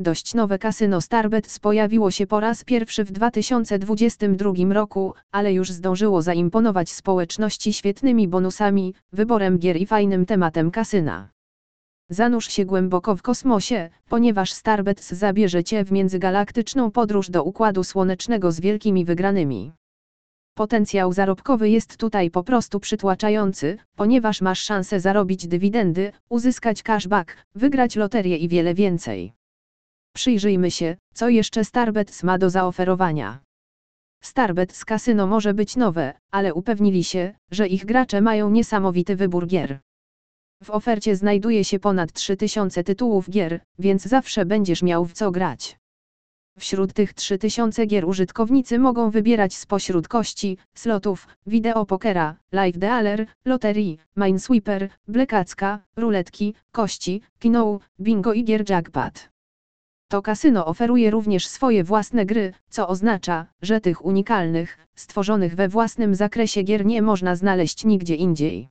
Dość nowe kasyno Starbets pojawiło się po raz pierwszy w 2022 roku, ale już zdążyło zaimponować społeczności świetnymi bonusami, wyborem gier i fajnym tematem kasyna. Zanurz się głęboko w kosmosie, ponieważ Starbets zabierze Cię w międzygalaktyczną podróż do Układu Słonecznego z wielkimi wygranymi. Potencjał zarobkowy jest tutaj po prostu przytłaczający, ponieważ masz szansę zarobić dywidendy, uzyskać cashback, wygrać loterię i wiele więcej. Przyjrzyjmy się, co jeszcze Starbets ma do zaoferowania. Starbets Casino może być nowe, ale upewnili się, że ich gracze mają niesamowity wybór gier. W ofercie znajduje się ponad 3000 tytułów gier, więc zawsze będziesz miał w co grać. Wśród tych 3000 gier użytkownicy mogą wybierać spośród kości, slotów, wideopokera, live dealer, loterii, minesweeper, blekacka, ruletki, kości, kinoł, bingo i gier jackpot. To kasyno oferuje również swoje własne gry, co oznacza, że tych unikalnych, stworzonych we własnym zakresie gier nie można znaleźć nigdzie indziej.